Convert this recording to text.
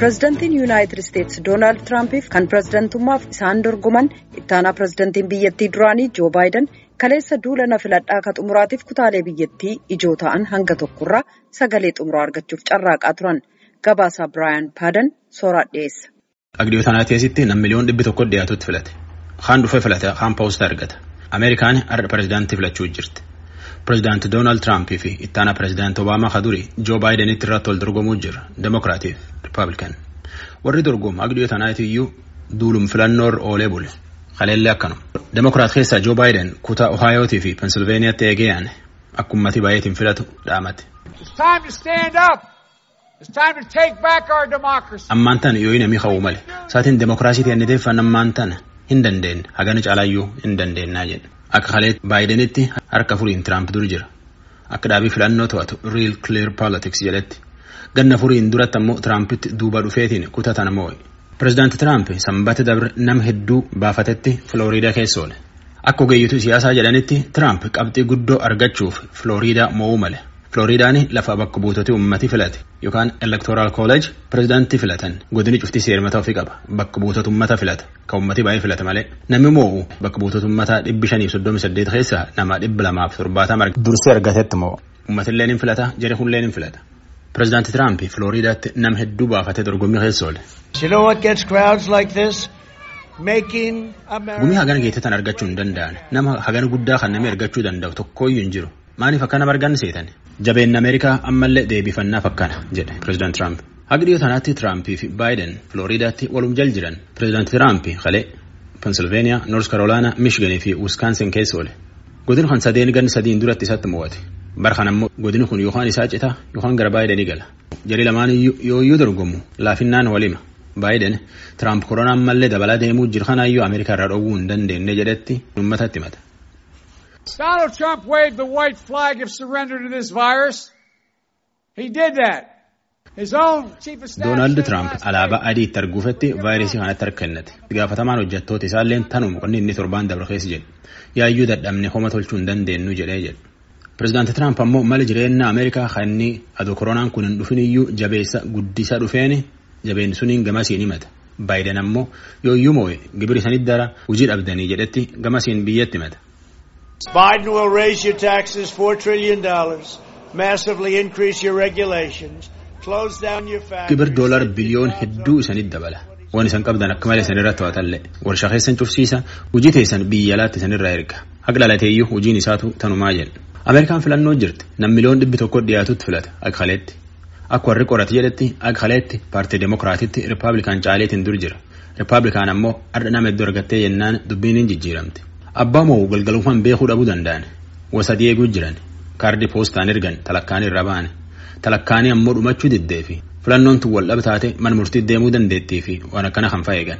pirezidantiin yuunaayitid isteetsi doonaald tiraampiif kan pirezidantummaaf isaan dorgoman ittaanaa pirezidantiin biyyattii duraanii joo baayiden kaleessa duula na filadhaa ka xumuraatiif kutaalee biyyattii ijoo ta'an hanga tokkorraa sagalee xumuraa argachuuf carraaqaa turan gabaasaa biraayan paadan sooraa dhiyeessa. Agdiyoo tanaa keessatti nam miliyoon dhibbi tokko dhiyaatutti filate. Kaan dhufee filate kaan paawustaa argata. Ameerikaan har'a pirezidaantii filachuu jirti. Pirezidaanti Doonaald Tiraampii fi ittaanaa pirezidaanti Obaamaa kaduri Joo Baayidenitti irratti wal dorgomuu jira. Demokiraatiif Rippaabilikan. Warri dorgomu agdiyoo tanaati iyyuu duulum filannoo oolee bule. Kaleellee akkanuma. Demokiraat keessaa Joo Baayiden kutaa Ohaayootii fi Pensilveeniyaatti eegee yaane akka uummatii baay'eetiin filatu dhaamate. Ammaan tana yoo namni hawwu malee saatiin demokiraasiitii anniteeffan ammaan tana hin dandeenye hagana caalaayyuu hin dandeennaa jedha. Akka kalee baayidenitti harka furiin Tiraamp dur jira. Akka dhaabii filannoo to'atu Real Clear Politics jedhetti. Ganna furiin duratti ammoo Tiraampitti duuba dhufeetiin kutatan moo'e. Pireezidaanti Tiraamp sanbata dabre nama hedduu baafatetti Filooriidaa keessa oole. Akka ogeeyyituu siyaasaa jedhanitti Tiraamp qabxii guddoo argachuuf Filooriidaa mo'uu male. Filooriidaan lafa bakka buutoti uummatii filate yookaan elektoraal kooleej pireezidaantii filatan godini cuftii seermata ofii qaba bakka buutota uummataa filata kan uummatii baay'ee filata malee namni moo'u bakka buutota uummataa dhibbi shaniif soddomi saddeet keessaa nama dhibba lamaaf torbaatama dursee argatetti moo'u uummatillee ni filata jara hullee ni filata. Pireezidaanti Tiraamp Filooriidaatti nama hedduu baafatee dorgommii keessa oole. Gumii hagana geettetan argachuu hin danda'an nama hagana guddaa kan namni argachuu danda'u tokkooyyuu hin jiru. Maaliif akkana bargaan seetan? Jabeenni Ameerikaa ammallee deebifannaaf akkana jedhe Pireezidaanti Tiraamp. Haga dhiyoo tanaatti Tiraampii fi Baayiden Filooriidaatti walum jal jiran. Pireezidaanti Tiraamp kalee Pensilveeniyaa, Noors Karoolaanaa, Miishiganii fi Wiskaansin keessa oole. Godin kan sadeen ganni sadiin duratti isatti mo'ate. Bara kana ammoo godini kun yookaan isaa citaa yookaan gara Baayidenii gala. Jari lamaan yoo iyyuu dorgomu laafinnaan walima. Baayiden Tiraamp koronaan mallee dabalaa deemuu jiru kanaayyuu Ameerikaa irraa dhowwuu hin dandeenye jedhetti uummatatti himata. Donald Trump waved the white flag of surrender to this virus. He did that. Doonaald Tiraamp alaabaa adii itti arguufatti vaayirasii kanatti harka kennate. Gaafatamaan hojjettoota isaalleen tanuma qonni inni torbaan dabre keessa jedhe. Yaayyuu dadhabne homa tolchuu hin dandeenyu jedhee jedhe. Pireezidaanti Tiraamp ammoo mala jireenya Ameerikaa kan inni adoo koronaan kun hin dhufin iyyuu jabeessa guddisa dhufeeni jabeenni suniin gamasiin himata. Baayiden ammoo yoo iyyuu moo'e gibiri sanit dara hojii dhabdanii jedhetti gamasiin biyyatti himata. Biden will raise your taxes $4 trillion, massively increase your regulations, close down your factories. Gibir doolar biliyoon hedduu isanit dabala. Waan isan qabdan akka malee isanirra to'atallee. Warshaa keessan cufsiisa. Hojii teessan biyya alaatti isanirraa erga. Haga dhalateeyyuu hojiin isaatu tanumaa jedha. Ameerikaan filannoo jirti. Nam miliyoon dhibbi tokko dhiyaatutti filata akka kaleetti. Akka warri qorate jedhetti akka kaleetti paartii Demokiraatitti Rippaabilikaan caaleetiin dur jira. Rippaabilikaan ammoo har'a nama hedduu argattee jennaan dubbiin hin jijjiiramte. Abbaa moo galgalummaan beekuu dhabuu danda'an. Wasadii eeguu jiran. Kaardii poostaan ergan talakkaanii irra ba'an. Talakkaanii ammoo dhumachuu diddee fi filannoon tun wal dhab taate mana murtii deemuu dandeettii fi waan akkana kan fa'eegan.